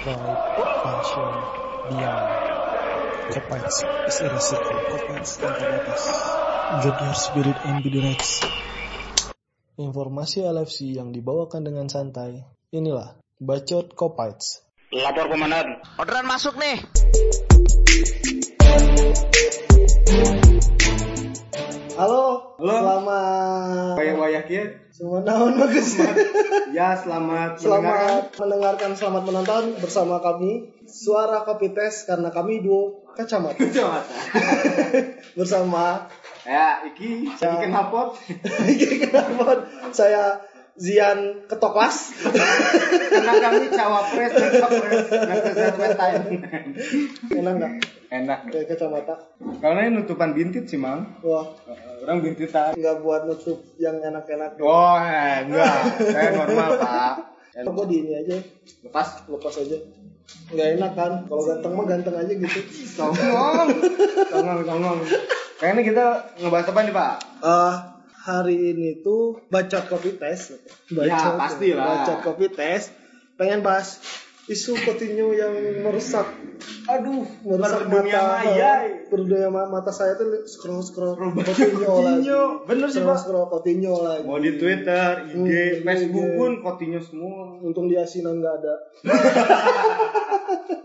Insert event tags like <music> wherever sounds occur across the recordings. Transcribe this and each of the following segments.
pride, passion, beyond. Kopites is irresistible. Kopites tanpa batas. Junior Spirit and Reds. Informasi LFC yang dibawakan dengan santai. Inilah Bacot Kopites. Lapor komandan. Orderan masuk nih. Halo, Halo. selamat Kayak wayak ya. Selamat tahun bagus. Ya, selamat, mendengarkan. Selamat mendengarkan, selamat menonton bersama kami Suara Kopi Tes karena kami duo kacamata Kacamata. <laughs> bersama Ya, iki Ya. iki kenapa? kenapa saya <laughs> Zian Ketoklas Karena kami cawapres time. enak nggak Enak. kayak kacamata Karena ini nutupan bintit sih, Mang. wah Orang bintitan. nggak buat nutup yang enak-enak Oh, eh, enggak. Saya normal, Pak. kok di ini aja Lepas. lepas aja nggak enak kan kalau ganteng mah ganteng aja gitu Songong. Songong, songong. Kayaknya kita ngebahas apa nih, Pak? Eh, hari ini tuh bacot kopi tes. Ya, pastilah. Bacot kopi tes. Pengen bahas isu Coutinho yang merusak Aduh, merusak dunia mata maya. berdunia mata saya tuh scroll scroll Coutinho. Coutinho lagi. Bener sih, Pak. scroll Coutinho lagi. Mau di Twitter, IG, Hmm, Facebook IG. pun Coutinho semua. Untung di asinan nggak ada. <laughs>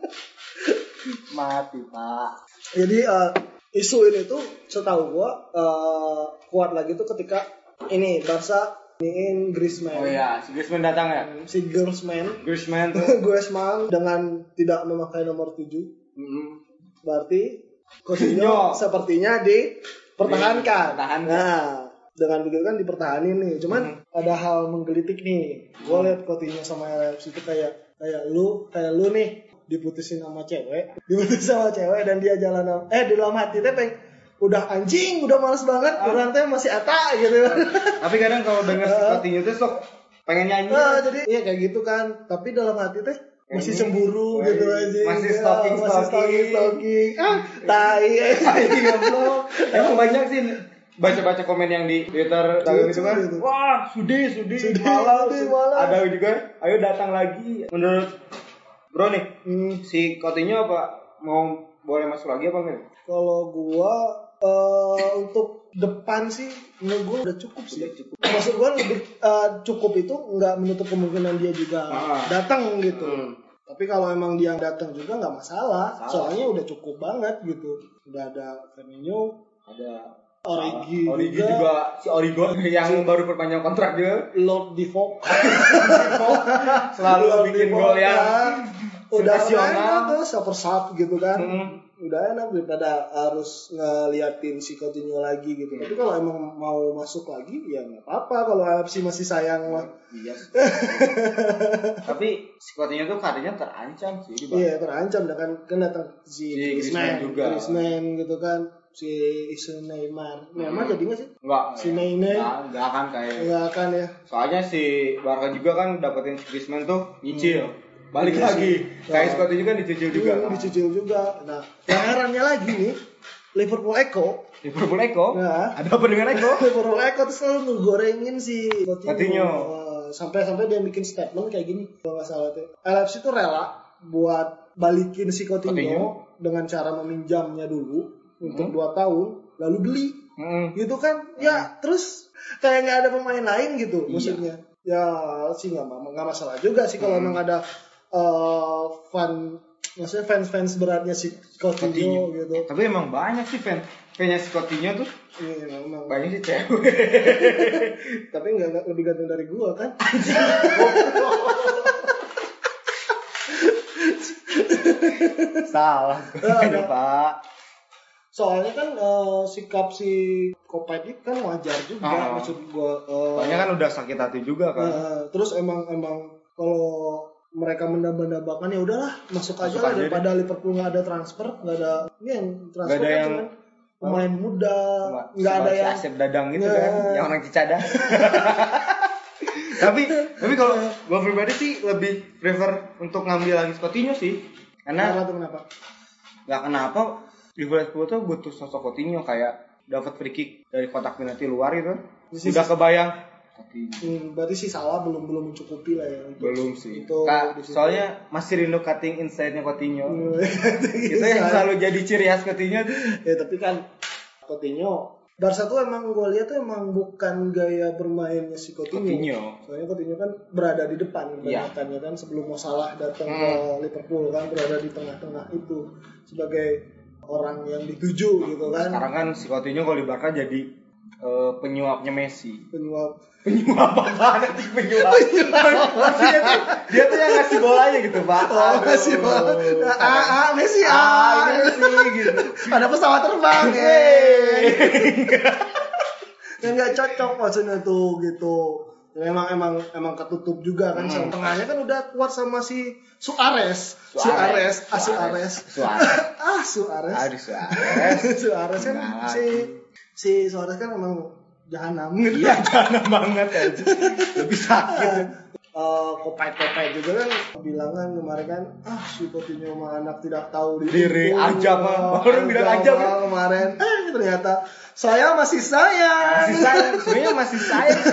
Mati, Pak. Jadi eh, isu ini tuh setahu gua eh, kuat lagi tuh ketika ini Barca iniin Griezmann. Oh iya, si Griezmann datang ya? Si Griezmann Griezmann tuh. <laughs> Griezmann dengan tidak memakai nomor 7 Mm. berarti Coutinho. Sepertinya dipertahankan. Dipertahankan. Nah, dengan begitu kan dipertahanin nih. Cuman ada hal menggelitik nih. Gue liat Coutinho sama LFC itu kayak kayak lu, kayak lu nih diputusin sama cewek, diputusin sama cewek dan dia jalan sama- eh di dalam hati teh peng udah anjing, udah males banget, orang teh masih ata gitu. <laughs> Tapi kadang kalau denger si Coutinho tuh sok pengen nyanyi. Nah, jadi iya kayak gitu kan. Tapi dalam hati teh masih Ini, cemburu wah, gitu aja. masih Ya, stalking, masih stalking. stalking. Ah, <laughs> tai. Belum. Emang banyak sih baca-baca komen yang di Twitter Instagram itu kan. Gitu. Wah, sudi, sudi, Sudi, malas. Ada juga, ayo datang lagi. Menurut Bro nih, Hmm, si Coutinho apa mau boleh masuk lagi apa enggak? kalau gua eh, untuk depan sih menurut gua udah cukup sih. Udah cukup. Maksud gua lebih eh, cukup itu nggak menutup kemungkinan dia juga Ah. datang gitu. Hmm. Tapi kalau emang dia datang juga nggak masalah. Masalah. Soalnya udah cukup banget gitu. Udah ada Firmino, Ada Origi, Origi juga, juga, si Origo yang baru perpanjang kontrak juga Lord Divock. selalu Lord bikin gol yang kan. Udah enak tuh super sub gitu kan. Hmm. udah enak daripada harus ngeliatin si Coutinho lagi gitu. Tapi kalau emang mau masuk lagi ya nggak apa-apa kalau LFC masih sayang mah. Iya. <laughs> Tapi si Coutinho tuh karirnya terancam sih di Iya terancam dah kan kan datang si, Si Griezmann juga. Griezmann gitu kan si isu Neymar. Neymar jadi nggak sih? Enggak. Si Neymar. Enggak, enggak akan kayak. Enggak akan ya. Soalnya si Barca juga kan dapetin si Griezmann tuh nyicil. Balik Iya lagi. Kayak si Coutinho kan dicicil juga. Iya, dicicil juga. Nah, yang herannya lagi nih Liverpool Echo. Liverpool Eko. Nah, Ada apa dengan Eko? <laughs> Liverpool Echo tuh selalu ngegorengin si Coutinho. Coutinho. Eh, Sampai-sampai dia bikin statement kayak gini. Kalau nggak salah tuh. LFC tuh rela buat balikin si Coutinho, Coutinho. dengan cara meminjamnya dulu untuk Hmm. dua tahun, lalu beli. Hmm. Gitu kan? Ya, terus kayak nggak ada pemain lain gitu Iya. maksudnya. Ya sih nggak masalah juga sih kalau Hmm. emang ada eh, fan maksudnya fans-fans beratnya si Coutinho, Coutinho. gitu. Tapi emang banyak sih fan. Kayaknya si Coutinho tuh Iya, emang. banyak sih cewek. <laughs> Tapi nggak lebih ganteng dari gua kan? <laughs> Salah. Ada. Pak. Soalnya kan eh, sikap si Kopet kan wajar juga Ah. maksud gua. eh, Soalnya kan udah sakit hati juga kan. eh, terus emang emang kalau mereka mendamba-dambakan ya udahlah masuk aja Masuk lah aja daripada Liverpool nggak ada transfer nggak ada ini yang transfer ada kan yang- pemain muda Nggak ada si yang Asep Dadang gitu Nggak. kan, yang orang Cicadas. <laughs> tapi tapi kalau gue pribadi sih lebih prefer untuk ngambil lagi Coutinho sih. Karena kenapa tuh kenapa nggak kenapa Liverpool tuh butuh sosok Coutinho kayak dapat free kick dari kotak penalti luar gitu. Di sisi- Udah kebayang Hmm, berarti si salah belum belum mencukupi lah ya. untuk- Belum sih. Itu Kak, situ. soalnya masih rindu cutting inside-nya Coutinho. Hmm, Itu <laughs> yang selalu jadi ciri khas Coutinho <laughs> ya tapi kan Coutinho Barca tuh emang gue lihat tuh emang bukan gaya bermainnya si Coutinho. Coutinho. Soalnya Coutinho kan berada di depan Iya. kebanyakannya kan sebelum mau salah datang Hmm. ke Liverpool kan berada di tengah-tengah itu sebagai orang yang dituju gitu kan. Sekarang kan si Coutinho kalau di Barca jadi eh, penyuapnya Messi. Penyuap Penyuap apa? Nanti penyuap. dia, tuh, dia tuh yang ngasih bolanya gitu, Pak. Oh, masih bola. Ah, ah, Messi, Ah, ah. Messi gitu. Ada pesawat terbang, Yeay. yang nggak cocok maksudnya tuh gitu memang emang emang ketutup juga kan Hmm. Tengahnya kan udah kuat sama si Suarez Suarez. Suarez ah Suarez Suarez. ah Suarez Aduh, Suarez. <laughs> Suarez kan Nah, si si Suarez kan emang jahanam gitu Iya, <laughs> jangan banget aja. <laughs> Lebih sakit. Eh, kopet-kopet juga kan bilang kan kemarin kan ah si Coutinho mah anak tidak tahu Diri aja, mah. Baru bilang aja, kan? kemarin eh ternyata saya masih sayang Masih sayang, sebenarnya masih sayang.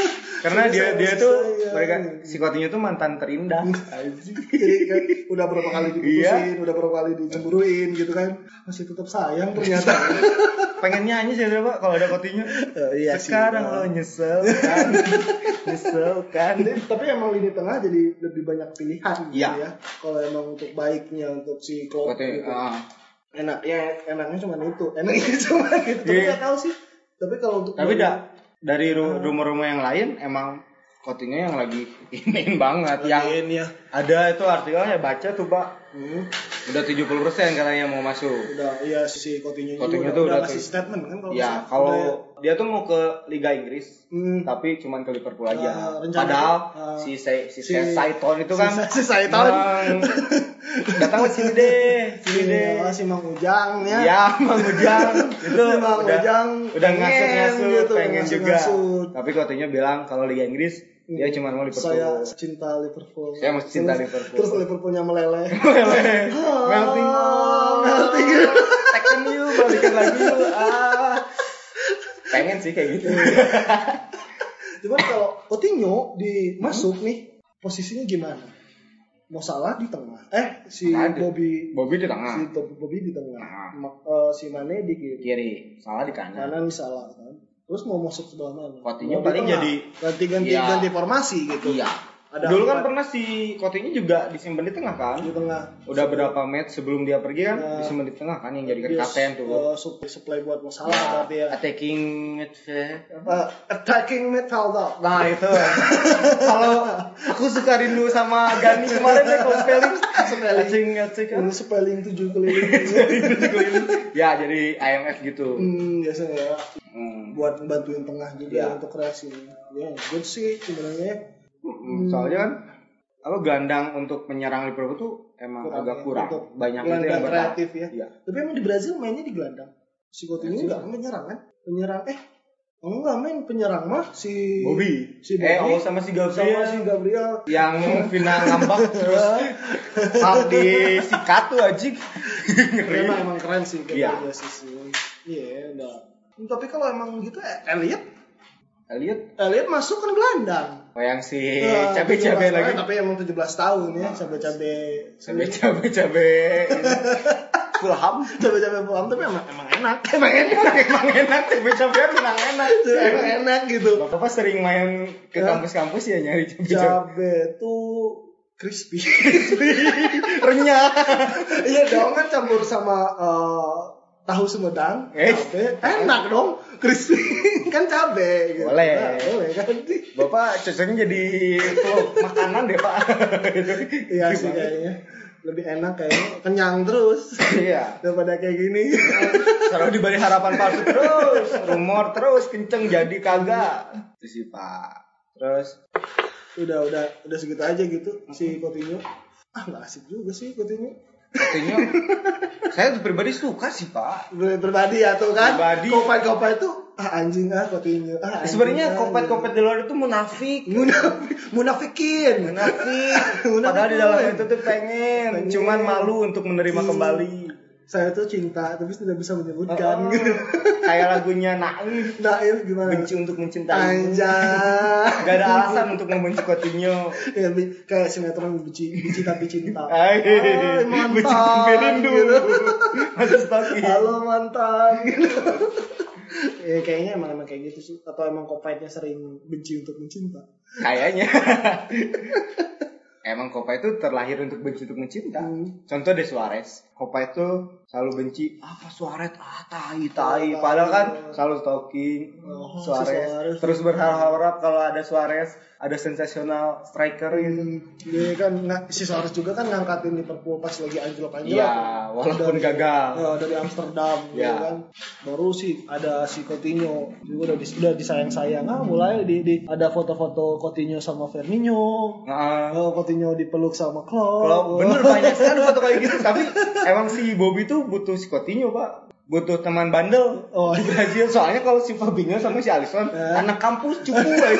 <laughs> Karena dia dia tuh masih sayang. mereka si Coutinho tuh mantan terindah. jadi kan udah berapa kali diputusin, udah berapa kali dicemburuin gitu kan masih tetap sayang ternyata <laughs> Pengen nyanyi sih Pak kalau ada Coutinho. Eh, iya sih. Sekarang lo nyesel kan. <laughs> nyesel kan. Jadi, tapi emang lini tengah jadi lebih banyak pilihan gitu Iya. ya kalau emang untuk baiknya untuk si Coutinho, gitu. ah. enak ya enaknya cuma itu enaknya <laughs> cuma gitu tapi Iya. nggak tahu sih tapi kalau untuk Tapi dah dari ru- rumor-rumor yang lain emang Coutinho yang lagi inin banget yang ini ya ada itu artikelnya baca tuh Pak. hmm, Udah 70% katanya mau masuk. udah iya si Coutinho juga tuh udah, udah ngasih statement kan kalau Ya, nggak salah. kalau ya. Dia tuh mau ke Liga Inggris, Hmm. tapi cuman ke Liverpool aja. Ya, rencana Padahal uh, si Sai- si, si- Saiton itu si- kan si Saiton. emang <laughs> datang ke sini deh, sini deh. Iya, si Mang Ujang ya Ya, Mang Ujang <laughs> itu Si Mang udah, Ujang udah pengen ngasut-ngasut, gitu, pengen juga. ngasut-ngasut. Tapi Coutinho bilang kalau Liga Inggris dia cuma mau Liverpool. saya cinta Liverpool Saya masih cinta Terus- Liverpool. terus Liverpoolnya meleleh <laughs> melting, melting. Tekken yuk, balikan lagi. Ah. Pengen sih kayak gitu. <laughs> Cuman kalau Coutinho di masuk nih posisinya gimana? Mau salah di tengah. Eh si Ada. Bobby Bobby di si tengah, Toby Bobby di tengah. Nah. Ma- eh, si Mane di kiri. kiri, salah di kanan. Kanan salah kan. Terus mau masuk sebelah mana? Coutinho paling jadi- ganti ganti Iya. ganti formasi gitu. Iya. Ada Dulu kan pernah si Coutinho juga disimpan di tengah kan? di tengah. Udah berapa match sebelum dia pergi kan Nah. disimpan di tengah kan yang jadi kapten tuh. eh, supply, supply buat masalah berarti ya. Attacking midfield. Eh, attacking midfielder. Nah itu <laughs> kalau aku suka rindu sama Gani kemarin deh kalau spelling Spelling. Attacking attacking Ini spelling tujuh keliling. Ya jadi IMF gitu. hmm, biasanya ya. Hmm. buat bantuin tengah juga Iya. untuk kreasi. Ya, good sih sebenarnya. Hmm, Soalnya kan apa gelandang untuk menyerang Liverpool tuh emang Kurang agak ya, kurang. untuk Banyak itu yang kreatif ya. Iya. Tapi emang di Brazil mainnya di gelandang. Si Coutinho enggak menyerang kan? Penyerang eh enggak main penyerang mah si Bobby. si Eh, Bobby oh sama si Gabriel. sama si Gabriel. yang final ngambak <laughs> terus hak di sikat tuh anjing. Emang emang keren sih Iya. Gabriel Jesus. Iya, enggak. Tapi kalau emang gitu eh, Elliot Elliot Elliot masuk kan gelandang. oh yang si Nah, cabe-cabe 17 lagi. Tapi emang 17 tahun ya, cabe-cabe. Cabe-cabe cabe. Fulham. Cabe-cabe <laughs> Fulham tapi emang emang enak. <laughs> Emang enak. Emang enak cabe-cabe emang enak. <laughs> emang enak gitu. Bapak sering main ke kampus-kampus ya nyari cabe-cabe. Cabe tuh crispy. Renyah. iya dong kan campur sama eh, tahu Sumedang, Eh. cabe, enak dong, crispy <laughs> kan cabe. Gitu. Boleh. Nah, boleh kan? Bapak cocoknya jadi makanan deh pak. <laughs> Iya sih kayaknya lebih enak kayaknya kenyang terus Iya. daripada kayak gini. <laughs> Selalu diberi harapan palsu terus, rumor terus kenceng jadi kagak. Itu sih pak. Terus udah udah udah segitu aja gitu si Coutinho. Ah nggak asik juga sih Coutinho. Katanya saya pribadi suka sih pak. Pribadi ya tuh kan. Pribadi. Kopet-kopet itu ah anjing ah Coutinho. Ah, Sebenarnya ah, kopet-kopet di luar itu munafik. Munafik, munafikin. Munafik. <laughs> Munafik. Padahal di dalam itu tuh pengen, Pengen. cuman malu untuk menerima Iya. kembali. Saya tuh cinta tapi tidak bisa Oh, menyebutkan <laughs> gitu. kayak lagunya Naif Naif gimana? benci untuk mencintai Anjay. Gak ada alasan untuk membenci Coutinho Ya, kayak sinetron benci, benci tapi cinta. <laughs> Ay, benci mantan. tapi rindu gitu. Masa stalking Halo mantan gitu. <laughs> ya, kayaknya emang emang kayak gitu sih. Atau emang kopaitnya sering benci untuk mencinta. Kayaknya Emang Copa itu terlahir untuk benci untuk mencinta Hmm. Contoh deh Suarez Copa itu selalu benci Apa Suarez? Ah tai tai. Padahal kan selalu stalking Oh, Suarez Suarez. Terus berharap kalau ada Suarez Ada sensasional striker gitu Hmm, dia kan nggak si Suarez juga kan ngangkatin Liverpool pas lagi anjlok-anjlok. Iya walaupun Dari- gagal Ya, dari Amsterdam Ya. kan. Baru sih ada si Coutinho juga udah, dis- udah disayang-sayang. Ah, mulai di, di ada foto-foto Coutinho sama Firmino. Nah, Coutinho dipeluk sama Klopp. Kalau bener banyak sekali foto kayak gitu, tapi <laughs> emang si Bobby tuh butuh si Coutinho, Pak. Butuh teman bandel. Oh, di Brazil soalnya kalau si Fabinho sama si Alisson Eh. anak kampus cupu aja.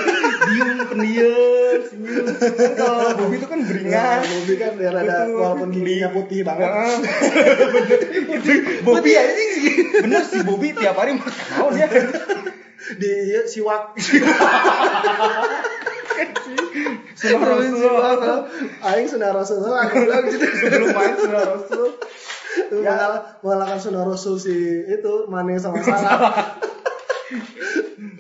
diem pendiam senyum kan kalau Bobby tuh kan beringat Bobby kan biar ada walaupun giginya putih banget. Bener <laughs> Bobby ya ini bener si Bobby tiap hari makan mau dia Di iya, siwak. <laughs> Sunnah Rasul. Aing sunnah Rasulullah aku bilang gitu. sebelum main sudah Rasul Ya. Mengal- mengalahkan sunnah Rasul si itu Mane sama Salah.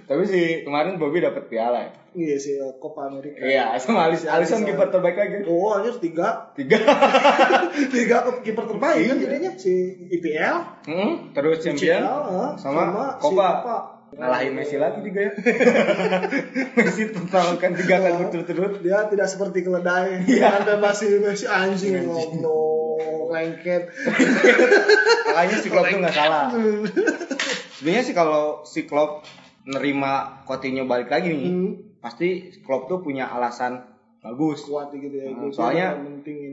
tapi si kemarin Bobby dapat piala ya Iya sih Copa America. Iya, sama Alisson, Alisson kiper terbaik lagi. Oh, anjir tiga. Tiga. <laughs> Tiga kiper terbaik kan Iya. jadinya si IPL, Hmm, terus champion ah, sama, si Copa. Ngalahin Messi lagi juga ya. <laughs> Messi tertalukan tiga kali berturut-turut. Dia tidak seperti keledai. Iya. Anda masih masih anjing Anjing. ngobrol lengket. <laughs> Makanya si Klopp tuh nggak salah. Sebenarnya sih kalau si Klopp nerima Coutinho balik lagi nih, Hmm. pasti Klopp tuh punya alasan bagus. Kuat gitu ya. Gua soalnya.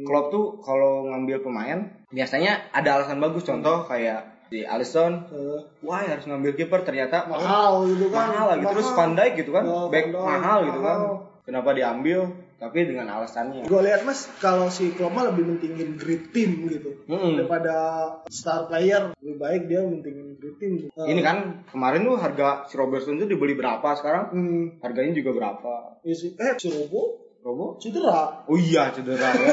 Klopp tuh kalau ngambil pemain biasanya ada alasan bagus. Contoh kayak si Alisson, Eh, wah harus ngambil kiper ternyata oh, mahal gitu kan. mahal lagi terus Dijk gitu kan Ya, back Dijk, mahal gitu kan mahal. kenapa diambil tapi dengan alasannya Gue lihat mas, kalau si Klopp mah lebih mentingin grit team gitu Mm-mm. daripada star player. Lebih baik dia mentingin grit team. Eh, ini kan kemarin tuh harga si Robertson tuh dibeli berapa sekarang Hmm, harganya juga berapa. Eh, si Robo Robo? Cedera. oh iya cedera ya.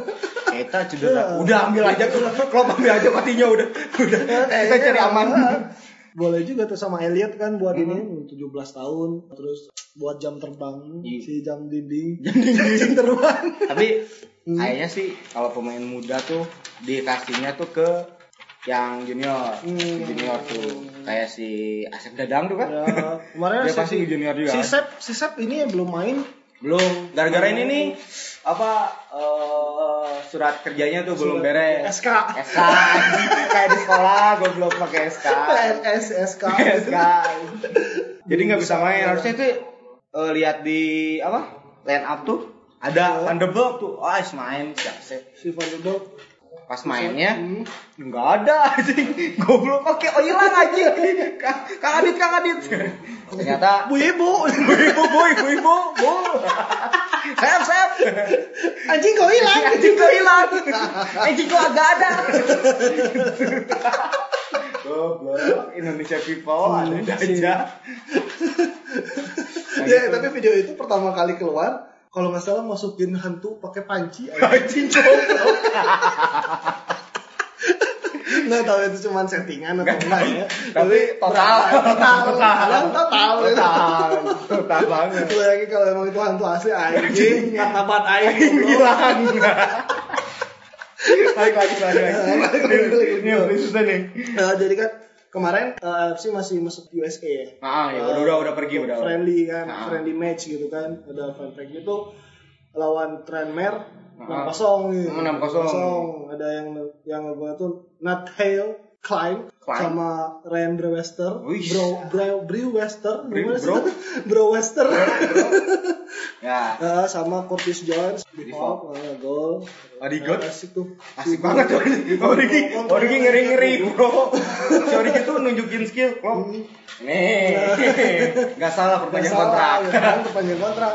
<laughs> Kita cedera. Udah ambil aja Klopp ambil aja patinya udah. Udah kita cari aman. Boleh juga tuh sama Elliot kan buat ini 17 tahun terus buat jam terbang Iya. si jam dinding. Jam dinding. <laughs> jam terbang. Tapi kayaknya sih kalau pemain muda tuh dikasihnya tuh ke yang junior. Hmm. junior tuh. Kayak si Asep Dadang tuh kan? Ya kemarin Dia pasti junior juga si kan? Sep si Sep ini yang belum main belum. Gara-gara ini nih apa eh, surat kerjanya tuh belum beres. SK SK kayak di sekolah gue belum pakai SK PNS SK SK jadi nggak bisa main. Harusnya itu eh, lihat di apa line up tuh. Ada Van de Beek tuh. Ah main. Siap siap. Si Van de Beek pas mainnya? Hmm. nggak ada <laughs> anjing. Goblok pakai oh hilang anjing. Kang Adit Kang Adit. Ternyata Bu Ibu <laughs> bu ibu bu ibu ibu bu. Sep sep. Anjing kau hilang? Anjing kok hilang. Anjing kok agak ada. Goblok Indonesia people ada aja ya tapi video itu pertama kali keluar kalau nggak salah masukin hantu pakai panci anjing goblok nggak tahu itu cuma settingan atau enggak ya tapi total total total total total total banget lagi kalau emang itu hantu asli anjing nggak tabat air hilang balik lagi lagi lagi, ini susah nih Nah, jadi kan kemarin eh, AFC masih masuk USA ya. ah ya udah udah udah pergi udah friendly kan, Ah. friendly match gitu kan. Ada fun fact gitu lawan Tranmere Ah. 6-0 gitu. Hmm, 6-0. 6-0. Ada yang yang gue tuh Nathaniel Klein. Fine. sama Ryan Brewster, Wih. Bro Bro Brewster, Bre- gimana sih? bro? <laughs> Brewster. <laughs> Ya. Nah, sama Curtis Jones, Di Hawk, nah, gol. Bodyguard. Nah, asik tuh. Asik banget tuh. Origi, Origi ngeri-ngeri, bro. Si Origi tuh nunjukin skill, bro. Nih, <laughs> nggak salah perpanjang kontrak. ya kan, perpanjang kontrak.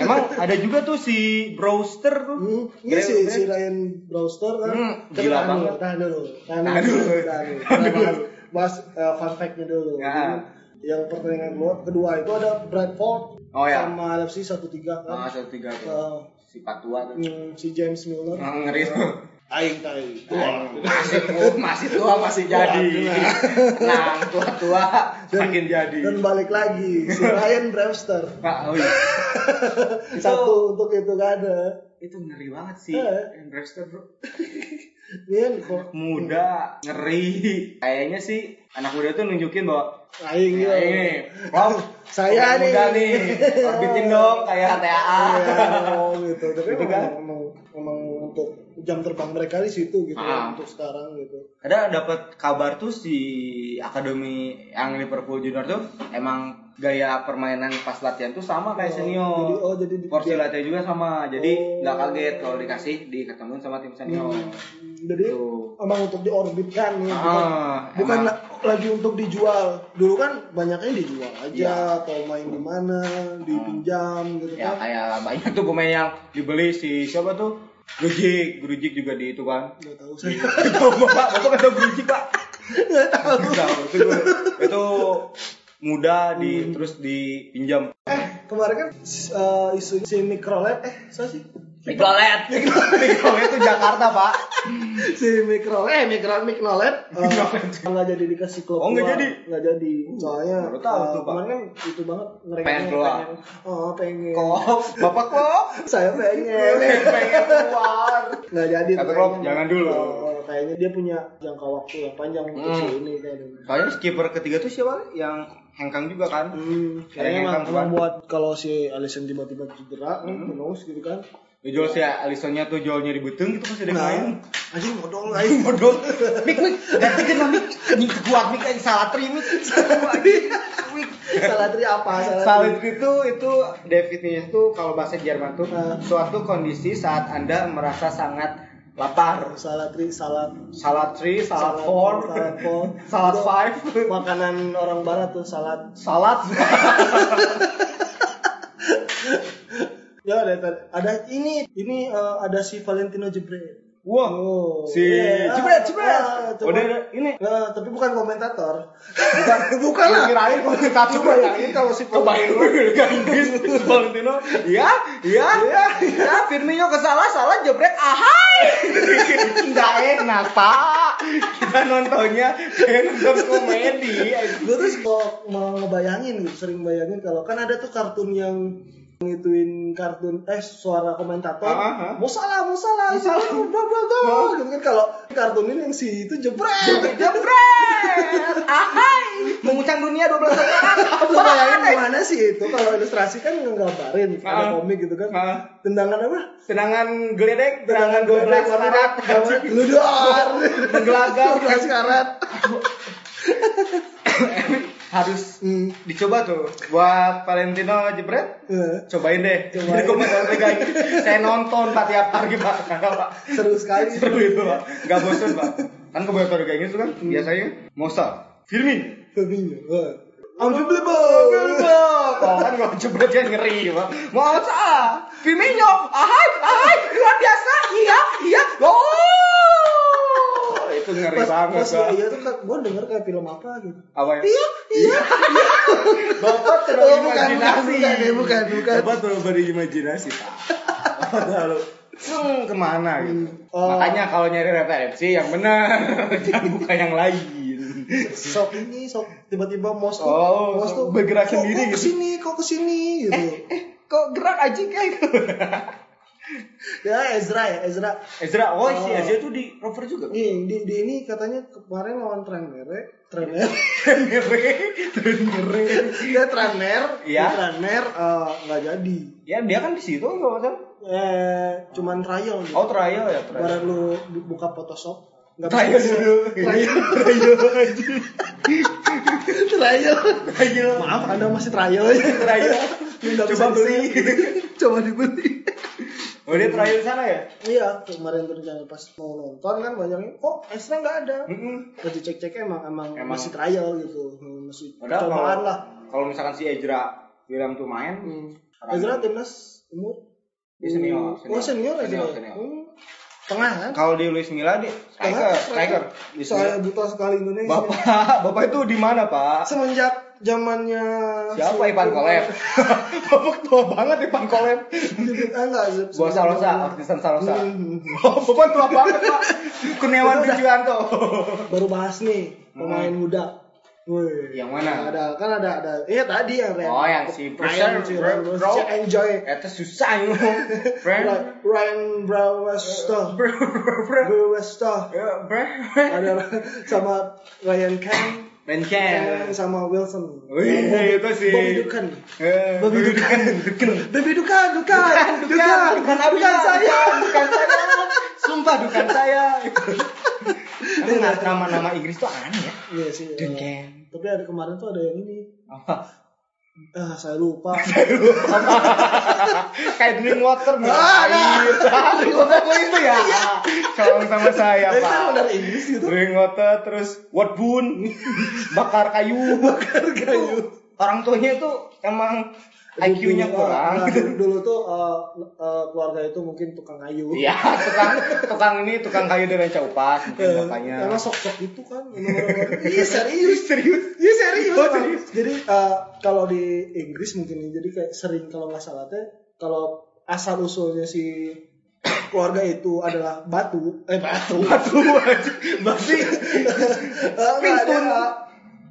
Emang ada juga tuh si Brewster tuh. Hmm, ini si, si Ryan Brewster kan. Hmm, gila dulu, banget. Tahan dulu. Tahan dulu. Tahan dulu. Dulu. Bahas eh, fun fact-nya dulu. Ya. Jadi, Yang pertandingan kedua, kedua itu ada Bradford Oh, ya. sama LFC 1-3 kan. Ah, satu tiga tuh. Eh, Si Patua tuh. hmm, si James Milner. Ah, ngeri tuh. Aing tai. Wah, masih tua, masih tua masih jadi. Nah, tua-tua makin jadi. Dan balik lagi si <laughs> Ryan Brewster. Pak, oh iya. <laughs> Satu untuk itu gak ada. Itu ngeri banget sih. Eh. Yang Brewster, bro. Kok Muda, ngeri. Kayaknya sih anak muda tuh nunjukin bahwa Aing Ya, ya. ini, Rob, <laughs> Saya pemain muda nih. nih, orbitin dong kayak TAA. Iya, oh, gitu. Tapi Gitu kan? emang, emang untuk jam terbang mereka di situ gitu Ah. ya, untuk sekarang gitu. Ada dapat kabar tuh si akademi yang Liverpool Junior tuh emang gaya permainan pas latihan tuh sama kayak senior. Jadi oh jadi di- Porsi latihan juga sama, jadi Oh. nggak kaget kalau dikasih diketemuin sama tim senior. Hmm. Jadi Tuh. emang untuk diorbitkan ya, bukan, Ah, bukan la- lagi untuk dijual. Dulu kan banyaknya dijual aja Iya. atau main di mana, dipinjam gitu Ya kan. kayak banyak tuh pemain yang dibeli si siapa tuh? Grujik, Grujik juga di itu kan. Gak tahu saya. <laughs> Tahu Bapak, Bapak kata Grujik, Pak. <laughs> Gak tahu. Tahu. Itu, itu muda di terus dipinjam. Eh, kemarin kan eh, isu si Mikrolet eh siapa sih? Mikrolet. Mikrolet itu Jakarta, Pak. si mikro eh mikro mikrolet eh, nggak jadi dikasih klub Oh, nggak gua. jadi? nggak jadi soalnya baru tahu eh, tuh, Pak. kemarin kan itu banget ngerengek Pengen keluar. oh pengen Kok, Bapak kok saya pengen pengen keluar. nggak jadi Kata klub, kayaknya. jangan dulu. Oh, kayaknya dia punya jangka waktu yang panjang untuk Hmm. si ini kayaknya Soalnya skipper ketiga tuh siapa? Yang hengkang juga kan? Hmm, kayaknya emang, buat kalau si Alisson tiba-tiba cedera, Hmm. knows gitu kan. Jual si Alisonnya tuh jualnya di beteng gitu pas ada yang Nah, main. anjing modal aing. <laughs> Bodoh. Mik, mik, gantikan lah mik. Mik kuat mik aja salah tri mik. Salah tri apa? Salah tri. itu itu definisinya itu kalau bahasa Jerman tuh Nah. suatu kondisi saat Anda merasa sangat lapar. Salah tri, salah Salad 3, salad 4, salad four. salad 5, Makanan orang barat tuh salad. salad. <laughs> Ya ada ada ini ini eh, ada si Valentino Jebret. Wah, Oh, si iya. Jebret, Jebret. Ah, Oh, dia- ini. Nah, tapi bukan komentator. bukan. <laughs> Bukan lah. kirain komentator Coba bayangin kalau si gue kan Valentino Iya Iya Iya. Ya Firmino kesalah Salah jebrek Ahai. <laughs> Nggak enak pak. Kita nontonnya Kayak nonton komedi gue tuh kok mau ngebayangin gitu sering bayangin kalau kan ada tuh kartun yang ngituin kartun eh suara komentator. Ah, ah. mau salah mau salah salah. bla bla bla gitu kan kalau kartun ini yang si itu jebret. Jebrek <laughs> Ahai. Mengucang dunia 12 orang. <laughs> Lu bayangin gimana sih itu? Kalau ilustrasi kan nggambarin Ah. ada komik gitu kan. Ah. tendangan apa? Tendangan geledek Tendangan 12 karat ludar Menggelagar. <laughs> 12 karat Harus hmm. dicoba tuh Buat Valentino jebret Eh, Cobain deh. Cobain. Jadi. Saya nonton pak tiap hari pak. Karena pak seru sekali seru itu pak. Gak bosan pak. Kan komentar kayak gitu kan biasanya Mosa, Firmin. Fabinho wah. unbelievable Kalau kan kalau jebret kan ngeri pak. Mosa, Firmino, ahai, ahai, luar biasa. Iya, iya. Oh, itu <laughs> ngeri pas, banget pas pak. iya tuh gue denger kayak film apa gitu Apa ya? iya iya <laughs> Bapak terlalu Oh, bukan, imajinasi. bukan, bukan, bukan, bukan. Bapak terlalu berimajinasi pak. Bapak terlalu hmm, ke mana gitu. Oh. Makanya kalau nyari referensi yang benar, <laughs> jangan buka yang lain. sok ini sok tiba-tiba mos tuh Oh, mos tuh bergerak kok- sendiri kok gitu. ke sini kok ke sini gitu Eh, kok gerak aja kayak <laughs> ya Ezra ya Ezra Ezra, oh, si Oh. Ezra tuh di rover juga. nih di, di ini katanya kemarin lawan Tranmere Tranmere Ngeri, terus ngeri. dia Tranmere Iya. di Tranmere eh, nggak jadi Ya dia kan di situ nggak masalah. eh cuman trial gitu. Oh trial ya trial. Baru lu bu- buka Photoshop nggak Trial dulu. trial <laughs> trial trial maaf anda masih trial ya Trial. Coba beli. coba dibeli Oh dia di sana ya? iya kemarin tuh pas mau nonton kan banyaknya kok extra nggak ada Mm-mm. Pas dicek-cek emang, emang Emang. masih trial gitu Hmm, masih Padahal percobaan kalau lah kalau misalkan si Ezra William tuh main, hmm. Ezra timnas umur Dia senior, oh senior Senior, ya? senior. Hmm. tengah kan kalau di Luis Milla dia striker, striker. Di saya buta sekali Indonesia Bapak, <laughs> bapak itu di mana pak? semenjak zamannya Siapa si- Ivan Kolep? bapak <laughs> tua banget Ivan Kolep. enggak Gua Salosa, artisan Salosa. Hmm. Oh, bapak tua banget pak. Kurniawan Tujuanto. baru bahas nih pemain muda Woi, Yang mana? Ada kan ada ada. Iya tadi yang Ryan. Oh, yang si si bro, enjoy. Itu susah ini. Friend. Ryan, Ryan Brewster. Bro, bro, bro. Brewster. Ya, bro. Ada sama Ryan Kang. Ben Kang Chen. sama Wilson. Wih, itu sih. Bobby Dukan. Eh, Bobby Dukan. Bobby Dukan, Dukan, Dukan, Dukan, bukan Dukan Abidal, saya. bukan saya. Sumpah bukan saya. Emang nama-nama Inggris tuh aneh ya. Iya sih. eh, Duncan. Tapi ada kemarin tuh ada yang ini. Apa? Ah, saya lupa. <laughs> Kayak drink water Ah, air. Oh itu ya. Tolong sama saya Tapi kan pak. benar Inggris gitu. Water terus what bun bakar kayu. Bakar kayu. Orang tuanya itu emang IQ-nya Dulu, kurang. nah, dulu, dulu tuh uh, uh, keluarga itu mungkin tukang kayu. Iya, tukang tukang ini tukang kayu dari Caupas mungkin Eh, bapaknya. Karena sok-sok itu kan. <laughs> Iya serius. serius. Iya serius. Oh, serius. Jadi uh, kalau di Inggris mungkin jadi kayak sering kalau nggak salah teh kalau asal usulnya si keluarga itu adalah batu eh batu Batu ada Pintun. uh,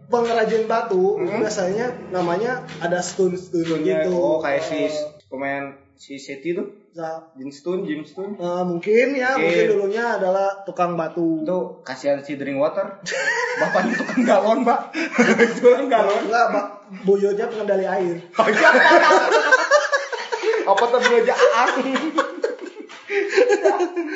pengrajin batu Hmm. biasanya namanya ada stun stun Tunnya, gitu oh kayak si pemain si Seti tuh nah, Jim Stone, Jim Stone. eh, mungkin ya Mungkin. mungkin dulunya adalah tukang batu Itu kasihan si drink water. Bapaknya tukang galon, Pak. <laughs> Jualan galon. enggak Pak. boyonya pengendali air <laughs> Apa tuh aja aang. <laughs>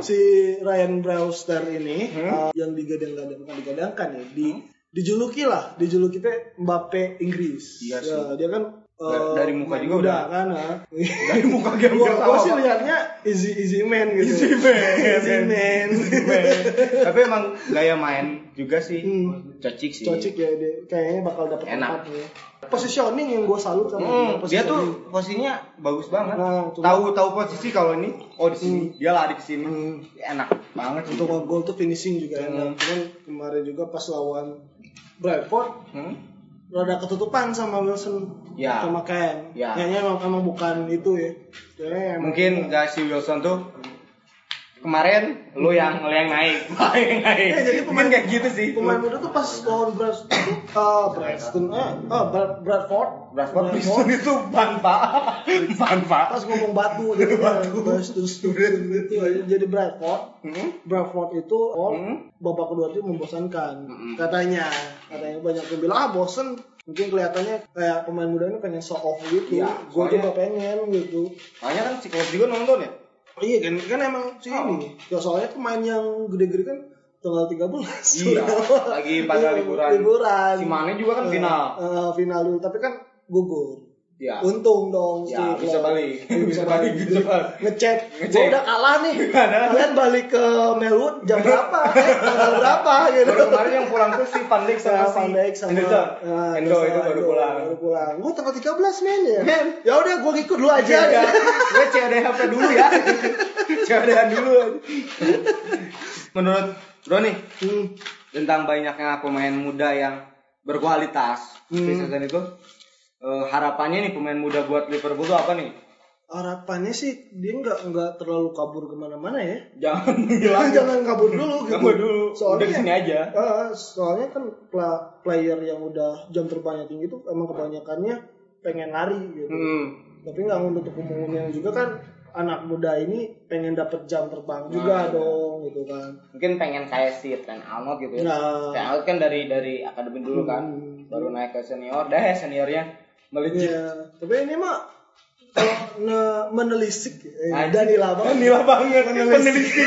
si Ryan Brewster ini Hmm? uh, yang digadang-gadang bukan digadangkan ya di dijuluki lah dijuluki teh Mbappe Inggris Iya Ya, dia kan uh, Dari- muka juga muda udah. kan ha? <laughs> Dari muka dia hampir gua sih liatnya easy easy man gitu Easy man. easy man Tapi emang gaya main juga sih. Hmm. Cocik sih. cocok ya dia kayaknya bakal dapet Enak. tempat nih positioning yang gue salut sama Hmm, dia dia tuh posisinya bagus banget. Nah, cuma- tahu tahu posisi kalau ini oh di sini, Hmm. dia lari ke sini. Hmm. Enak banget untuk ngegol tuh finishing juga Hmm. enak cuman kemarin juga pas lawan Brentford Hmm? rada ketutupan sama Wilson Ya. sama Ken. Ya. Kayaknya emang, emang bukan itu ya. Kayaknya emang- Mungkin gak si Wilson tuh kemarin lu yang lu yang naik, <laughs> Gua yang naik. Ya, jadi pemain- kayak gitu sih. pemain muda tuh pas lawan Brad uh, Bradstone eh oh, Brad, Bradford Bradford Wilson itu ban pak, <laughs> ban pak. pas ngomong batu jadi <laughs> Stone gitu aja. jadi Bradford Hmm? Bradford itu oh, Hmm? babak kedua itu membosankan Hmm. katanya katanya banyak yang bilang ah bosen mungkin kelihatannya kayak pemain muda ini pengen show off gitu Iya, gue juga pengen gitu Soalnya kan si Klopp juga nonton ya. Iya kan, kan emang sih Oh. ini. Ya, soalnya pemain yang gede-gede kan tanggal 13. Iya, <laughs> lagi pada liburan. Liburan. Si Mane juga kan Eh, final. eh, final dulu, tapi kan gugur. Ya. Untung dong Ya, si bisa balik. <laughs> Iya, Bisa balik, bisa balik. Ngecek. Ngecek. Gua udah kalah nih. <laughs> Kalian balik ke Melwood jam berapa? <laughs> eh, tanggal berapa gitu. Baru kemarin yang pulang tuh si Van Dijk sama si Van Dijk sama Endo. Endo sama itu baru pulang. Baru pulang. Gua tanggal 13 men ya. Men. Ya udah gua ikut dulu aja. Ya, gue CODHP dulu ya. CODH dulu. Menurut Bro nih, Hmm. tentang banyaknya pemain muda yang berkualitas di Hmm. season itu, eh, harapannya nih pemain muda buat Liverpool tuh apa nih? harapannya sih dia nggak nggak terlalu kabur ke mana-mana ya Jangan <laughs> jangan jangan kabur dulu gitu Kabur dulu. soalnya Udah di sini aja. Ah, soalnya kan pla- player yang udah jam terbangnya tinggi itu emang kebanyakannya pengen lari gitu Hmm. tapi nggak menutup kemungkinan juga kan anak muda ini pengen dapet jam terbang juga Nah. dong gitu kan Mungkin pengen kayak si Trent Arnold gitu ya. nah Trent Arnold kan dari dari akademi dulu kan, Hmm. baru naik ke senior, dah seniornya melejit. Iya, tapi ini mah kalau ne- menelisik eh, Anjing. Danila banget. Danila banget. Menelisik.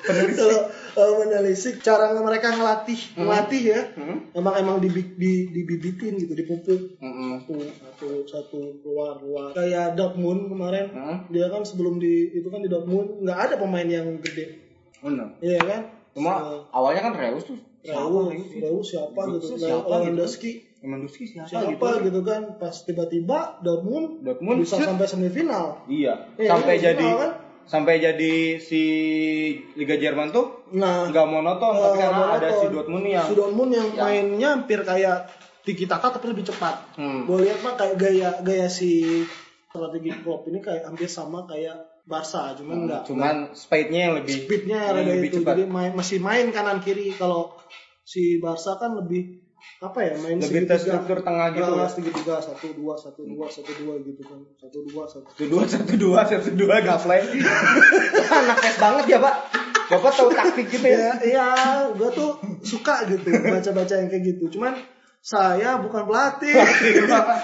Kalau eh, menelisik cara mereka ngelatih, ngelatih ya. Hmm. Emang emang dibi- di, dibibitin gitu, dipupuk. Mm-mm. Satu, satu, satu keluar keluar. Kayak Dortmund kemarin, Hmm. dia kan sebelum di itu kan di Dortmund nggak ada pemain yang gede, Bener. iya kan? Cuma awalnya kan Reus tuh. Reus, Reus sih? Reus siapa Reus gitu, siapa gitu? Lewandowski siapa, siapa gitu kan? Pas tiba-tiba Dortmund, Dortmund bisa set. sampai semifinal. Iya. Iya, sampai jadi kan? sampai jadi si Liga Jerman tuh Nah, nggak monoton tapi eh, karena ada si Dortmund yang si Dortmund yang yang- mainnya hampir kayak tiki taka tapi lebih cepat. Hmm. Gue lihat mah kayak gaya gaya si strategi Klopp ini kayak hampir sama kayak Barca, cuman enggak. cuman speednya yang lebih speednya yang lebih itu cepat. jadi main masih main kanan kiri kalau si Barca kan lebih apa ya main lebih segitiga. terstruktur tengah gitu Ah, ya. segitiga satu dua satu dua satu dua gitu kan. Satu dua satu. Dua satu dua satu dua gaplay <laughs> anak es banget ya pak. Bapak tahu taktik gitu ya. Ya iya. Gue tuh suka gitu baca baca yang kayak gitu. Cuman saya bukan pelatih.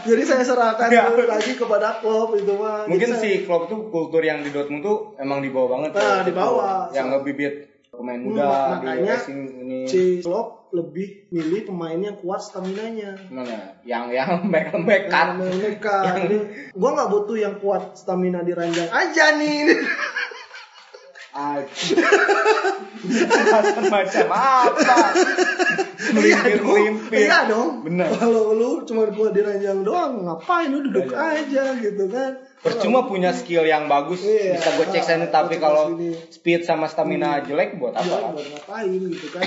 Jadi saya serahkan Ya. lagi kepada klub itu mah mungkin saya- si Klopp tuh kultur yang di Dortmund tuh emang dibawa banget Nah, ya. dibawa. yang ngebibit pemain Hmm, muda di makanya racing ini. si klub lebih milih pemain yang kuat stamina nya mana? Yang yang lembek lembek kan mereka gue nggak butuh yang kuat stamina di ranjang aja nih. <laughs> <laughs> Macam apa? Melimpir melimpir iya dong. Bener. kalau lu cuma kuat di ranjang doang ngapain? Lu duduk Iya. aja gitu kan. Percuma punya skill yang bagus. Iya. bisa gue cek sana tapi kalau speed sama stamina jelek buat apa? buat ngapain gitu kan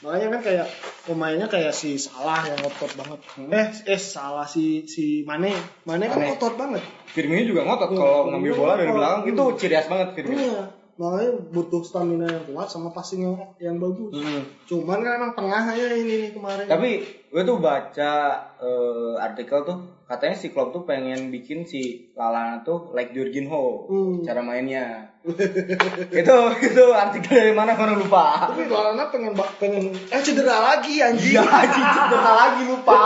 makanya kan kayak pemainnya kayak si Salah yang ngotot banget. Eh eh salah si si Mane. Mane kan Mane. ngotot banget. Firmino juga ngotot Iya, kalau ngambil bola dari belakang. Itu ciri khas banget Firmino. Iya makanya butuh stamina yang kuat sama passing yang, yang bagus. Hmm. cuman kan emang tengahnya ini nih kemarin. Tapi gue tuh baca eh, artikel tuh katanya si Klopp tuh pengen bikin si Lalana tuh like Jorginho Hmm. cara mainnya. <laughs> itu itu artikel dari mana gue lupa. tapi Lalana pengen pengen eh cedera lagi anjing Iya anjing cedera lagi lupa.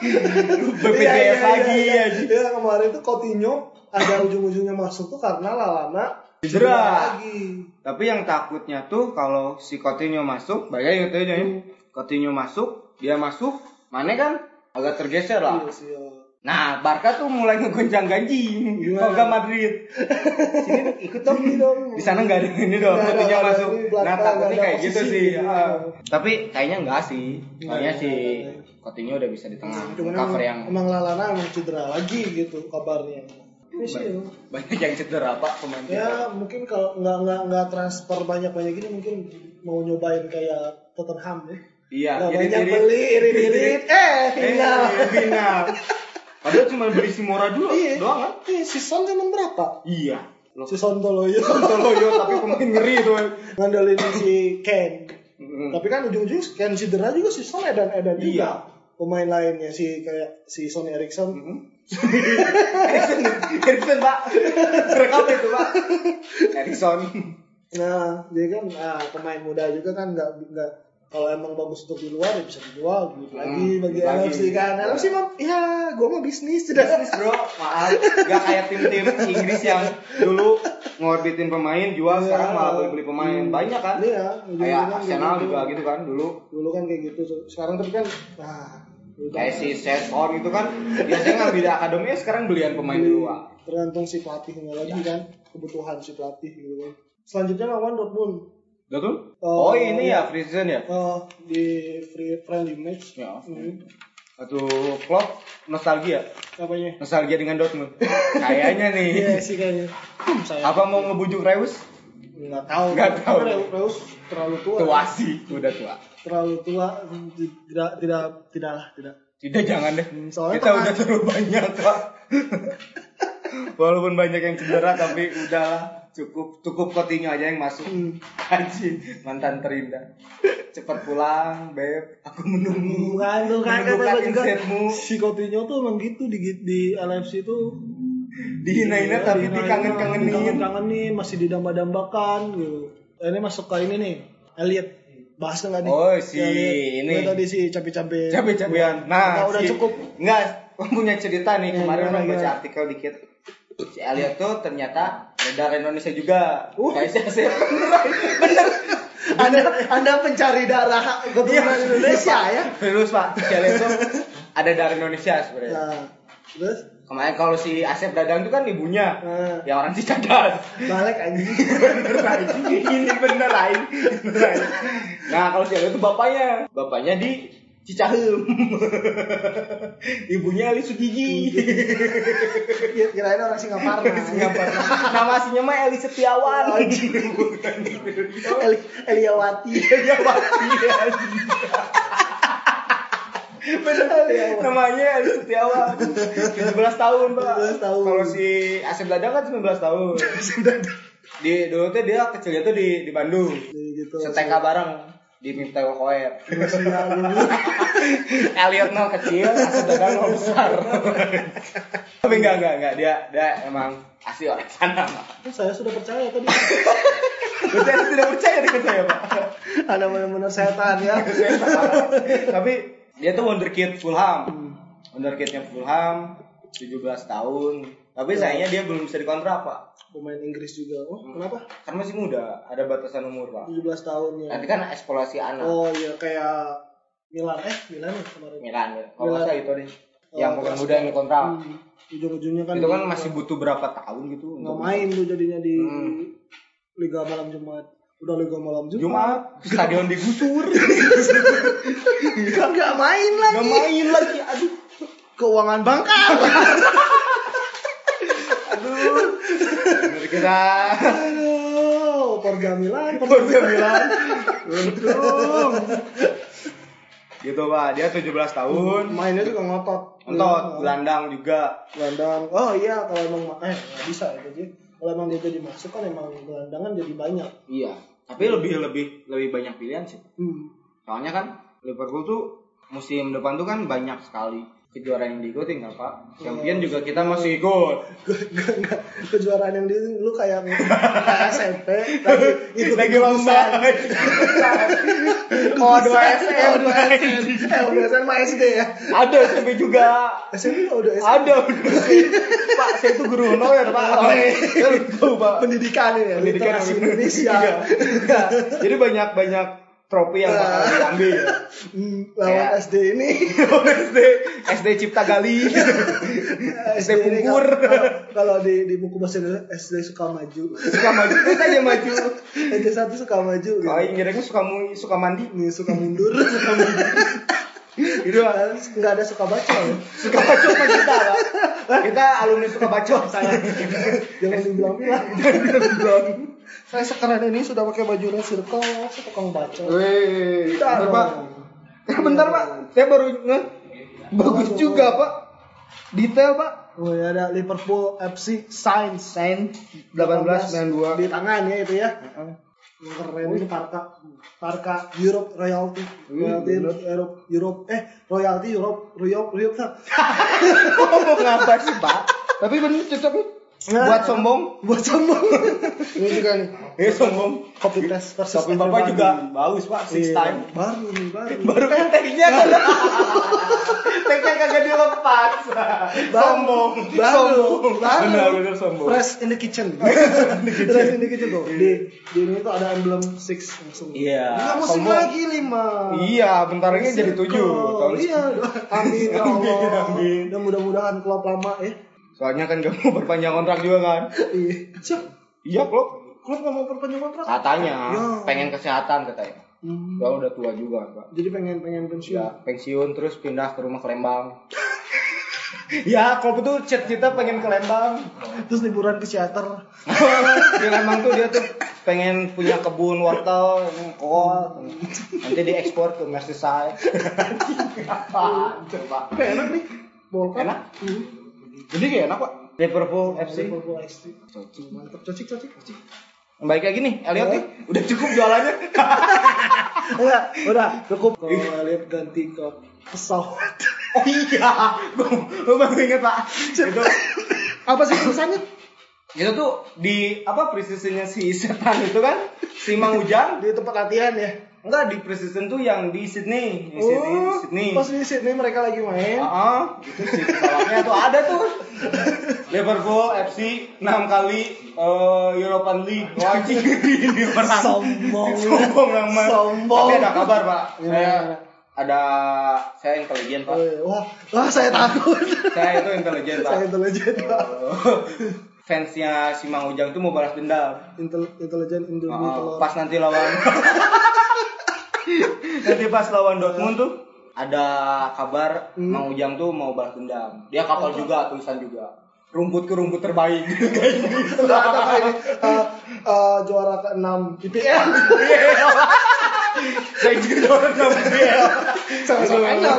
BPJS <laughs> Iya, iya, lagi anjing. iya. Iya, kemarin tuh Coutinho ada ujung-ujungnya masuk tuh karena Lalana Cedera. lagi Tapi yang takutnya tuh kalau si Coutinho masuk, bayangin itu aja ya. Coutinho masuk, dia masuk, mana kan agak tergeser lah. Iya iya. Nah, Barca tuh mulai ngegoncang ganjing. Gimana? Moga Madrid. Sini ikut dong. Ini dong. Di sana nggak ada ini dong, Nggak nggak ada masuk. belakang, Nah, takutnya nggak kayak gitu sih. iya. Ah. Tapi kayaknya enggak sih. Kayaknya Nggak, si nggak, Coutinho udah bisa di tengah. Cuman Cover yang emang Lalana emang cedera lagi gitu kabarnya. Ini sih ya. banyak yang cedera Pak pemain. Ya mungkin kalau nggak nggak nggak transfer banyak banyak gini mungkin mau nyobain kayak Tottenham ya. Iya, Nggak banyak beli irit-irit, <laughs> eh final. Eh, final. <laughs> Padahal cuma beli si Mora dulu Iya. doang kan? Eh, si Son emang berapa? Iya. Loh, Si Sontoloyo Toloyo tapi pemain ngeri tuh. ngandelin si Ken. Mm. Tapi kan ujung-ujung Ken cedera juga si Son edan edan Iya. juga. Pemain lainnya si kayak si Son Eriksson. Mm-hmm. <laughs> Erikson, Erikson Pak. Rekam itu Pak. Erikson. Nah, jadi kan ah, pemain muda juga kan nggak nggak kalau emang bagus untuk di luar ya bisa dijual duit lagi Hmm, bagi lagi. LFC kan. Ya. LFC mah ya gua mah bisnis sudah. Bisnis bro, maaf. Gak kayak tim-tim Inggris yang dulu ngorbitin pemain, jual Iya. sekarang malah beli-beli pemain. Banyak kan? Iya, Kayak ujung-ujungnya Arsenal gitu. juga gitu kan dulu. Dulu kan kayak gitu. Sekarang tapi kan nah udah. Kayak si Sethorn itu kan biasanya ngambil akademi sekarang belian pemain di luar. tergantung si pelatihnya lagi Ya. kan kebutuhan si pelatih gitu kan. Selanjutnya lawan Dortmund Betul? Oh, Oh, ini ya free season ya? Eh, di free friendly match. Ya. Hmm. Atau Klopp nostalgia, Apanya? nostalgia dengan Dortmund. Kayaknya <laughs> nih. Iya sih kayaknya. Hmm, saya Apa mau ngebujuk Reus? nggak tahu. Nggak tahu. Reus terlalu tua. Tua sih, udah tua. Terlalu tua. Tidak tidak tidaklah tidak. Tidak jangan deh. Hmm, soalnya Kita udah terlalu banyak pak. <laughs> Walaupun banyak yang cedera tapi udahlah cukup cukup Coutinho aja yang masuk. Hmm. <laughs> Anjing mantan terindah. Cepat pulang, beb. Aku menunggu. Bukan tuh kan Menunggu kata gua juga insertmu. si Coutinho tuh emang gitu di di LFC tuh Dihina-hina tapi dikangen-kangenin. dikangen-kangenin masih didamba-dambakan gitu ini masuk ke ini nih Elliot bahas nggak nih Oh, si Elliot. ini. Tadi si cabe-cabe Cabe-cabean. Nah, udah si- cukup Enggak, punya cerita nih Ya, kemarin baca artikel dikit. Si Elliot tuh ternyata dari Indonesia juga. Uh. Guys, ya, bener. Anda Anda pencari darah keturunan Indonesia ya. Terus Pak, si Elliot tuh <laughs> ada dari Indonesia sebenarnya. Nah, terus Kemarin kalau si Asep Dadang itu kan ibunya, Nah. ya orang Cicadas. balik anjing. bener anjing. Ini bener. Bener aing. Nah, kalau si Elliot itu bapaknya, bapaknya di Cicahem. <laughs> Ibunya Eli Sugigi. Kira- Kirain orang Singaparna. Singapura. Nama aslinya mah Eli Setiawan. Eli Eliawati. Bener namanya Eli Setiawan. 17 tahun, Pak. 17 tahun. Kalau si Asep Dadang kan 19 tahun. Di dulu tuh dia kecilnya tuh di di Bandung. Jadi gitu. Seteka bareng di Miftahul Khoer. <laughs> Elliot no kecil, Asep Dadang no besar. <laughs> Tapi enggak enggak enggak dia dia emang asli orang sana. Saya sudah percaya tadi. <laughs> Anda tidak percaya dengan saya, Pak. Anda benar-benar setan ya. Tapi dia tuh wonderkid Fulham. Wonderkidnya Fulham 17 tahun. Tapi sayangnya dia belum bisa dikontrak, Pak. Pemain Inggris juga. Oh, kenapa? Kan masih muda, ada batasan umur, Pak. 17 tahun ya. Nanti kan eksplorasi anak. Oh iya kayak Milan eh Milan ya kemarin. Milan ya. Kalau Milan. itu deh. Yang Oh, pemain terus- muda yang dikontrak. Hmm. Ujung-ujungnya kan itu kan masih butuh berapa tahun gitu nggak main tuh jadinya di Hmm. Liga Malam Jumat. Udah Liga Malam Jumat. Jumat stadion digusur <laughs> Nggak main lagi. nggak main lagi aduh Keuangan bangkar. aduh kita Aduh, Porga Milan. Porga Milan untung gitu pak dia 17 tahun Mainnya juga ngotot. Iya. gelandang juga Gelandang. Oh iya kalau emang eh nggak bisa itu sih. Kalau emang dia jadi masuk kan emang gelandangan jadi banyak. iya tapi lebih lebih lebih banyak pilihan sih Hmm. soalnya kan Liverpool tuh musim depan tuh kan banyak sekali kejuaraan yang diikuti nggak pak. Champion juga kita masih ikut. Kejuaraan yang di lu kayak <laughs> SMP lagi ikut lagi lomba. oh dua SM Oh, dua. Eh, udah SN mah SD ya. ada SMP juga. SMP udah SD. ada udah. Pak saya itu guru honorer pak. Oh, iya. Tahu pak. Pendidikan ini ya, pendidikan Indonesia. Iya. jadi banyak banyak trofi yang bakal diambil <laughs> lawan SD ini. <laughs> SD SD Cipta Gali <laughs> SD Pungkur kalau- di di buku bahasa Indonesia SD suka maju. suka maju terus aja maju SD satu suka maju. Gitu. oh Inggrisnya suka suka mandi Nih suka mundur. gitu lah Nggak ada suka baca ya. suka sama kita kita alumni suka bacot saya Jangan dibilang-bilang. Saya sekarang ini sudah pakai baju red circle, saya tukang baca. Wih, Bentar, pak. Eh, bentar pak saya baru nge bagus juga pak detail pak Oh ya ada Liverpool FC Sainz. Sain 1892 di tangan ya itu ya. Yang keren ini Parka Parka Europe Royalty. Royalty Europe Europe eh Royalty Europe Europe Europe. <laughs> ngomong apa sih pak tapi bener cocok nih. Buat sombong Buat sombong. <laughs> ini juga nih. eh sombong Copy paste versus Tapi bapak everybody. juga bagus pak six Iya, time Baru nih, baru. baru kan tagnya kan tagnya kagak dilepas sombong Baru, sombong baru. bener bener sombong <laughs> Fresh in the kitchen. Fresh in the kitchen tuh. Di di ini tuh ada emblem six langsung. Iya, Enggak musim sombong. lagi lima. iya bentar lagi jadi tujuh iya. Amin ya <laughs> Allah. Amin. Dan mudah-mudahan klub lama ya. Soalnya kan gak mau <laughs> perpanjang kontrak juga kan Iya. Siap. iya klub Klub nggak mau perpanjang kontrak. katanya Ya. pengen kesehatan katanya Hmm. ya udah tua juga pak Jadi pengen pengen pensiun. ya pensiun terus pindah ke rumah ke Lembang <laughs> ya klub itu cita-cita pengen ke Lembang Terus liburan ke teater. <laughs> di Lembang tuh dia tuh pengen punya kebun wortel kol nanti diekspor ke Merseyside apa coba enak nih. Bolkan. Enak? Hmm. Jadi kayak enak pak Liverpool FC Liverpool FC. Mantap. Cocik cocik cocik. baik lagi nih Elliot nih udah cukup jualannya <laughs> Enggak, udah cukup. Kalau lihat ganti ke pesawat. oh iya gue baru inget pak itu Apa sih tulisannya? itu tuh di apa presisinya si setan itu kan si Mang Ujang Di tempat latihan ya. Enggak di preseason tuh yang di Sydney, di Sydney, Oh, Sydney. pas di Sydney mereka lagi main. Ah, itu sih tuh ada tuh. Liverpool FC 6 kali eh, European League. Wajib ini orang. Sombong. Sombong amat. Sombong. Tapi ada kabar, Pak. Gimana, Saya gimana? ada saya intelijen, Pak. Oh, Wah, wah saya takut. Saya itu intelijen, Pak. saya intelijen, Pak. Oh. Fansnya si Mang Ujang tuh mau balas dendam. Intel, intelijen Indomie Oh, pas nanti lawan <laughs> nanti pas lawan Dortmund tuh ada kabar Hmm. Mang Ujang tuh mau balas dendam. Dia kapal juga, tulisan juga. Rumput ke rumput terbaik. <laughs> Kayak gitu. Ternyata kayak ini eh, eh, juara ke-6 <laughs> IPL. Saya juga juara enam dia. Sama-sama. Nah,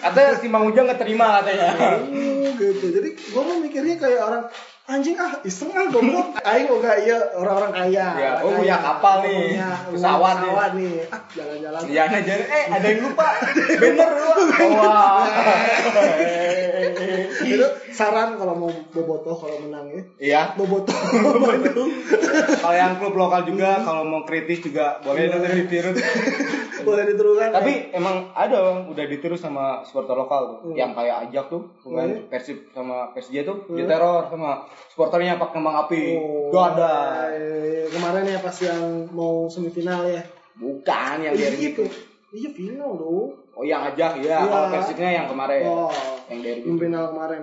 katanya si Mang Ujang nggak terima katanya. Oh, gitu. Jadi gua mau mikirnya kayak orang anjing ah iseng ah goblok aing gak iya orang-orang kaya Ya, oh, punya kapal nih. Punya- Pesawat nih. pesawat nih ah jalan-jalan Iya, nah jadi eh ada yang lupa. Bener lu. <laughs> Wah. <laughs> itu saran kalau mau bobotoh kalau menang ya Iya. bobotoh <laughs> Bandung Kalau yang klub lokal juga kalau mau kritis juga boleh nanti ditiru. boleh diterukan Tapi emang ada Bang, udah ditiru sama supporter lokal tuh. Hmm. Yang kayak ajak tuh, bukan Hmm. Persib sama PSG tuh Hmm. diteror sama supporternya pakai kembang api. Oh, Gak ada. eh, kemarin ya pas yang mau semifinal ya Bukan yang dari gitu. iya final loh Oh yang ajak ya, Iya. kalau Persibnya yang kemarin. oh Yang dari yang final kemarin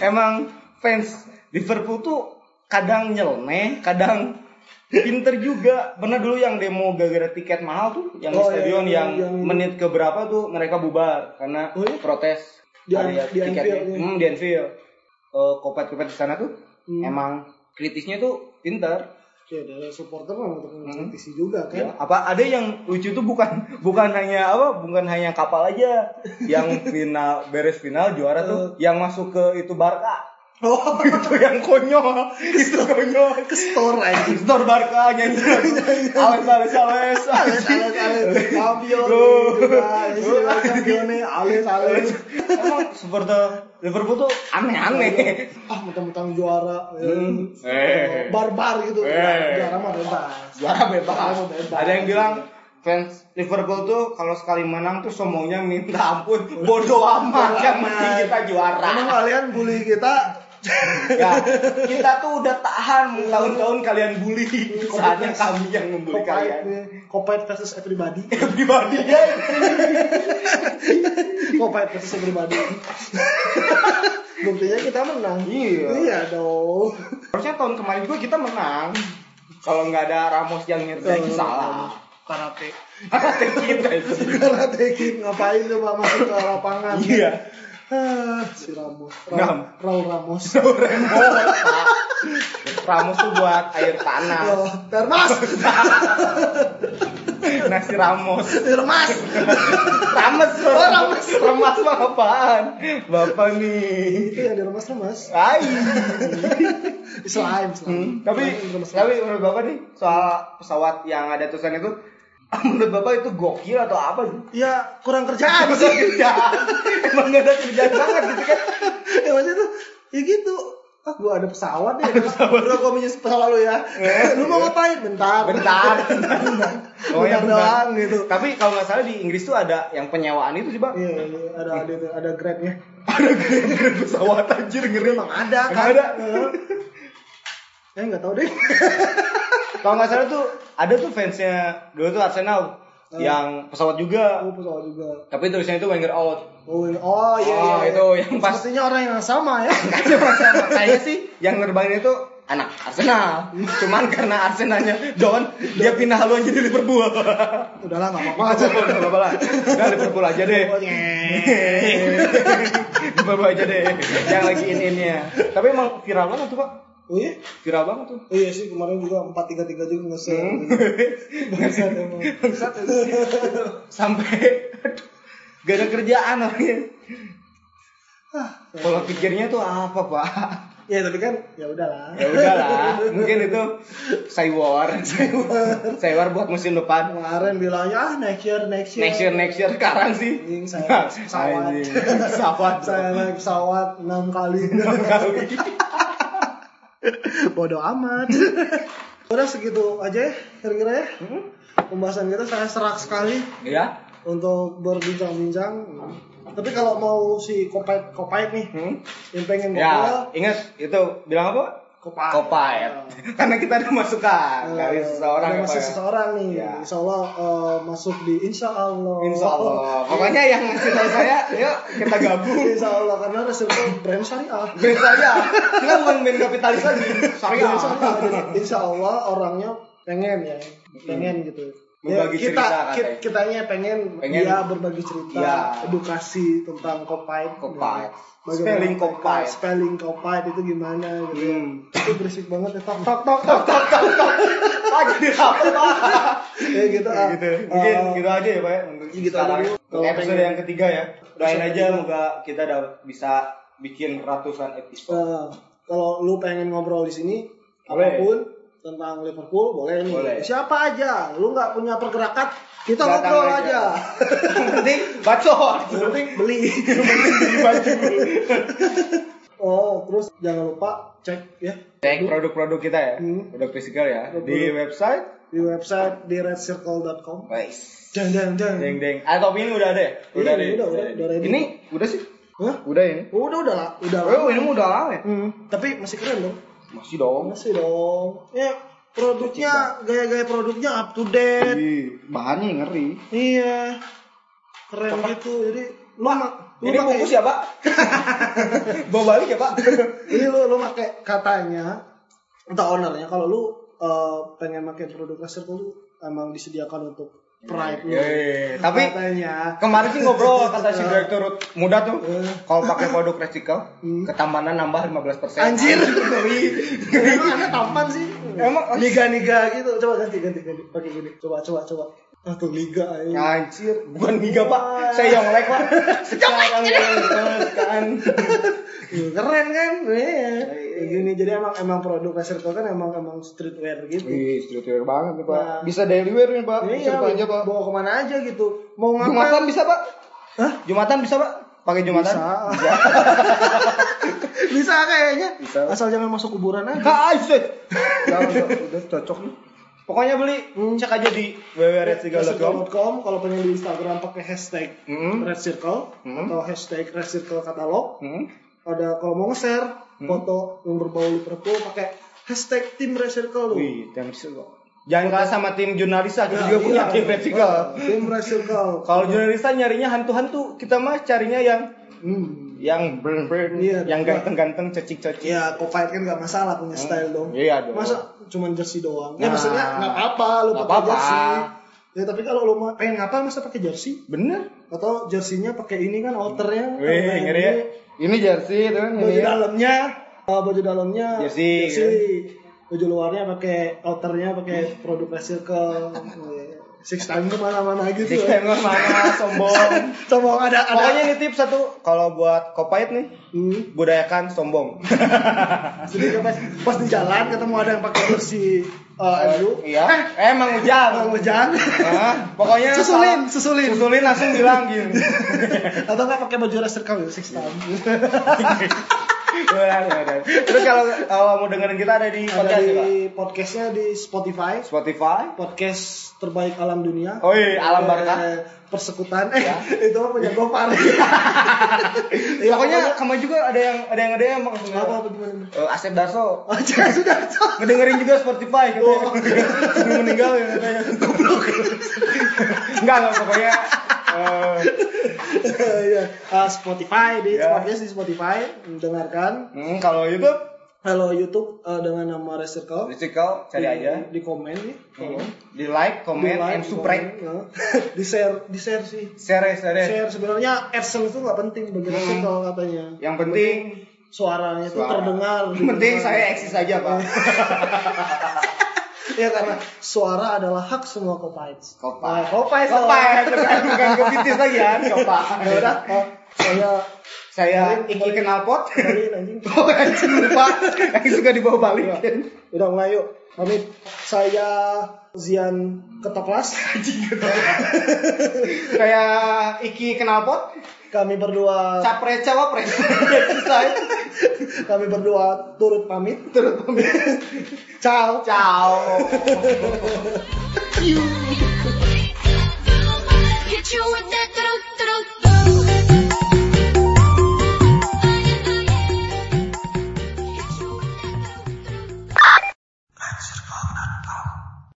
Emang fans Liverpool tuh kadang nyeleneh, kadang pinter juga. Pernah dulu yang demo gara-gara tiket mahal tuh, yang Oh, di stadion iya, yang, yang- menit ke berapa tuh mereka bubar karena Oh, iya? protes Di- di tiketnya. Anfield, iya. Hmm, di Anfield. Eh, kopet-kopet di sana tuh Hmm. emang kritisnya tuh pinter. ya dari supporter mah untuk Hmm. juga kan Ya, apa ada yang lucu tuh bukan <laughs> bukan hanya apa bukan hanya kapal aja yang <laughs> final beres final juara tuh yang masuk ke itu Barca oh <laughs> itu yang konyol itu konyol ke store aja Store Barca nyanyi Ales Ales Ales Ales, ales, ales, kampion Loh. juga, istilah kampionnya, ales, ales. Emang supporter Liverpool tuh aneh-aneh Ah, mentang-mentang juara. Hmm. Eh. barbar gitu. Eh. Juara mah bebas. Juara bebas. Ada yang bilang fans Liverpool tuh kalau sekali menang tuh sombongnya minta ampun bodoh amat yang penting kita Emang juara kalian bully kita ya, kita tuh udah tahan tahun-tahun kalian bully saatnya kami yang membuli kalian Kopait versus everybody. pribadi ya Kopait versus everybody. Buktinya kita menang. Iya. Iya dong. harusnya tahun kemarin juga kita menang kalau nggak ada Ramos yang nyertai Oh, salah Karate. karate kita itu Karate ngapain coba masuk ke lapangan? iya <laughs> si Ramos. Ram. Raul, Raul Ramos. <laughs> Ramos. Ramos tuh buat air panas Oh, Termas. <laughs> nasi Ramos Termas. Rames Oh, Rames. Remas mah apaan bapak nih Itu yang diremas-remas. Ay. Slime, slime. Hmm, tapi tapi menurut bapak nih soal pesawat yang ada tulisan itu <laughs> menurut bapak itu gokil atau apa sih? ya kurang kerjaan Ada sih. kerjaan. <laughs> Emang gak ada kerjaan banget gitu kan? ya maksudnya tuh ya gitu. Ah, gua ada pesawat nih. Bro, gua punya pesawat lu ya. lu mau ngapain? Bentar. Bentar, <laughs> bentar, bentar. Oh, Bentar yang doang gitu. Tapi kalau nggak salah di Inggris tuh ada yang penyewaan itu sih, Bang. Iya, iya, ada ada ada grade-nya. Ada grade pesawat anjir ngeri. Emang ada Emang kan? ada? Eh nggak tahu deh. <laughs> Kalau nggak salah tuh ada tuh fansnya dulu tuh Arsenal yang pesawat juga. Oh, pesawat juga. Tapi tulisannya itu Wenger out. Oh, oh iya Oh, iya. itu yang pas Sepertinya orang yang sama ya. <laughs> Kayaknya sih yang nerbangin itu anak Arsenal. <laughs> Cuman karena Arsenalnya down, dia pindah haluan jadi Liverpool. Udahlah nggak apa-apa aja. Udah apa-apa lah. Udah Liverpool aja deh. Liverpool aja deh. Yang lagi in-innya. Tapi emang viral banget tuh, Pak. Oh iya? Viral banget tuh. Oh iya sih kemarin juga 433 juga nge-share. Hmm. <laughs> Bangsat emang. Bangsat itu. Sampai aduh, gak ada kerjaan orangnya. Pola pikirnya tuh apa, Pak? Ya tapi kan ya udahlah. ya udahlah mungkin itu Saywar Saywar buat musim depan Kemarin bilangnya ah next year next year. next year next year sekarang sih Anjing, saya pesawat. Pesawat <laughs> saya naik pesawat 6 kali. kali <laughs> <laughs> Bodoh amat. <laughs> Udah segitu aja ya kira-kira ya. Hmm? pembahasan kita saya serak sekali Iya. untuk berbincang-bincang. Tapi kalau mau si kopait kopait nih Hmm? yang pengen Ya, ngobrol, ingat itu bilang apa? Kopait. <laughs> Karena kita ada masukan Eh, dari seseorang ada ya, masuk ya? seseorang nih, Ya. insya Allah eh, masuk di insya Allah. Insya Allah. Pokoknya yang ngasih tahu saya, yuk kita gabung. insya Allah karena resiko brand syariah. Band saja. Kita bukan band kapitalis lagi. Syariah. Insya Allah, jadi insya Allah orangnya pengen ya, pengen gitu. Ya, kita, cerita, kita kitanya pengen, Pengen. dia berbagi cerita, Iya. edukasi tentang kopait. Kopait. Bagaimana Spelling kopait. Spelling kopait itu gimana gitu. ya. Hmm. Itu berisik banget ya. Tok tok tok Tok tok tok tok. Apa <laughs> Pak? Ya gitu. ah. gitu. Mungkin Eh, gitu aja ya Pak ya, untuk Gitu sekarang. dulu. Episode pengen- yang ketiga ya. Doain aja semoga kita udah bisa bikin ratusan episode. eh, kalau lu pengen ngobrol di sini apa pun tentang Liverpool boleh nih. Boleh. Siapa aja, lu nggak punya pergerakan, kita Datang ngobrol aja. aja. <laughs> Yang penting bacot. Yang penting beli. Beli baju. <laughs> Oh, terus jangan lupa cek ya Cek produk-produk kita ya. Hmm. Produk fisikal ya. Di Produk. website. di website di redcircle.com. Guys. Dang dang dang. Deng deng. Ah, topi ini udah ada ya? Iya, ada. ya? udah, udah, udah ready. Ini udah sih. Hah? Udah ini. Udah udah lah, udah. Oh, ini udah lama ya? Hmm, tapi masih keren dong. Masih dong. Masih dong. Ya, produknya gaya-gaya produknya up to date. Bahannya ngeri. Iya. Keren gitu. Jadi lu mak lu Ini bungkus ya, Pak? <laughs> Bawa balik ya, Pak? Ini lu lu pakai katanya entah ownernya kalau lu eh, pengen pakai produk laser tuh emang disediakan untuk pride lu. Yeay. Tapi katanya kemarin sih ngobrol <laughs> kata si direktur muda tuh, Eh. kalau pakai produk recycle, Hmm. ketamanan nambah 15%. Anjir. Ngeri. <laughs> emang anda tampan sih. Emang liga-liga gitu. Coba ganti ganti ganti. Pakai gini. Coba coba coba. Tuh liga aja. Anjir, bukan Giga pak, saya Yonglek pak. Sekarang kan. Keren kan? Iya. Gini jadi emang emang produk laser kan emang emang streetwear gitu. Wih, streetwear banget nih pak. Nah. Bisa daily wear nih pak. Iya, Bisa aja pak. bawa ke mana aja gitu. Mau ngapain? Jumatan bisa pak? Hah? Jumatan bisa pak? Pakai jumatan? Bisa. Bisa <laughs> kayaknya. Bisa. Asal jangan masuk kuburan aja. Ah, udah, udah, udah cocok nih. Pokoknya beli, Hmm. cek aja di www.redcircle.com. Redcircle.com kalau pengen di Instagram pakai hashtag Hmm. Red Circle Hmm. atau hashtag Red Circle katalog. Hmm. Ada kalau mau nge-share foto yang berbau Liverpool pakai hashtag tim Red Circle lu. Wih, tim Circle. Jangan kalah sama tim jurnalisa, kita Ya, juga punya iya. tim Red Circle. Tim Red Circle. Kalau jurnalisa nyarinya hantu-hantu, kita mah carinya yang Hmm. Yang brand-brand, Iya, yang iya. ganteng-ganteng, cecik-cecik. Ya, Kopait kan nggak masalah punya style dong. Iya dong. Masa cuman jersey doang? Ya Nah. maksudnya nggak apa-apa lu pakai apa-apa. jersey. Ya tapi kalau lu pengen ngapa masa pakai jersey? Bener. Atau jersinya pakai ini kan outernya? Wih, Nah, ngeri ya. Ini jersey itu kan Baju dalamnya, uh, baju dalamnya Jersey, Baju luarnya pakai outernya pakai produk Red Circle. <laughs> Six time ke mana-mana gitu. Six time kan mana sombong. <laughs> Sombong ada ada. Pokoknya ini tips satu, kalau buat kopait nih, Hmm. budayakan sombong. <laughs> Jadi pas, pas di jalan ketemu ada yang pakai jersey uh. Iya. Emang hujan. Bang Ujang. Nah, pokoknya <laughs> Susulin, salah- susulin. Susulin langsung bilang gini. Atau nggak pakai baju Red Circle Six time. Terus kalau kalau mau dengerin kita ada di ada podcast ya, Pak? di podcastnya di Spotify. Spotify. Podcast terbaik alam dunia. Oh iya, alam Eh, barkah. Persekutan. Eh, Ya. <laughs> itu punya Gopar. <laughs> Ya, Pokoknya kamu juga ada yang ada yang ada yang maksudnya. apa apa gimana? Eh, Asep Darso <laughs> Oh, jangan sudah. ngedengerin juga Spotify katanya. Oh. Sebelum meninggal ya katanya. Enggak, enggak pokoknya eh, Iya. Ah, Spotify di Ya. podcast di Spotify dengarkan. hmm, kalau YouTube Kalau YouTube eh, dengan nama Red Circle. Recycle cari di, aja. di komen nih. Hmm. Di like, Di comment, like, and subscribe. komen, ya. <laughs> di share, di share sih. Share, share. Share sebenarnya AdSense itu nggak penting bagi Hmm. Circle katanya. Yang penting suaranya itu Suara. terdengar. Yang penting saya eksis aja, Pak. <laughs> Ya karena suara adalah hak semua kopites. Kopait. Nah, kopites. Kopait, bukan kepitis lagi ya, coba. Ya udah, oh, saya Saya Iki Kenalpot. Kembali anjing. <laughs> Oh, anjing lupa. Yang suka dibawa balikin. Udah mulai yuk. Pamit. Saya Zian Ketoklas. Saya Iki Kenalpot. Kami berdua Capres cawapres. <laughs> Kami berdua turut pamit. turut pamit. Ciao. Ciao. You with that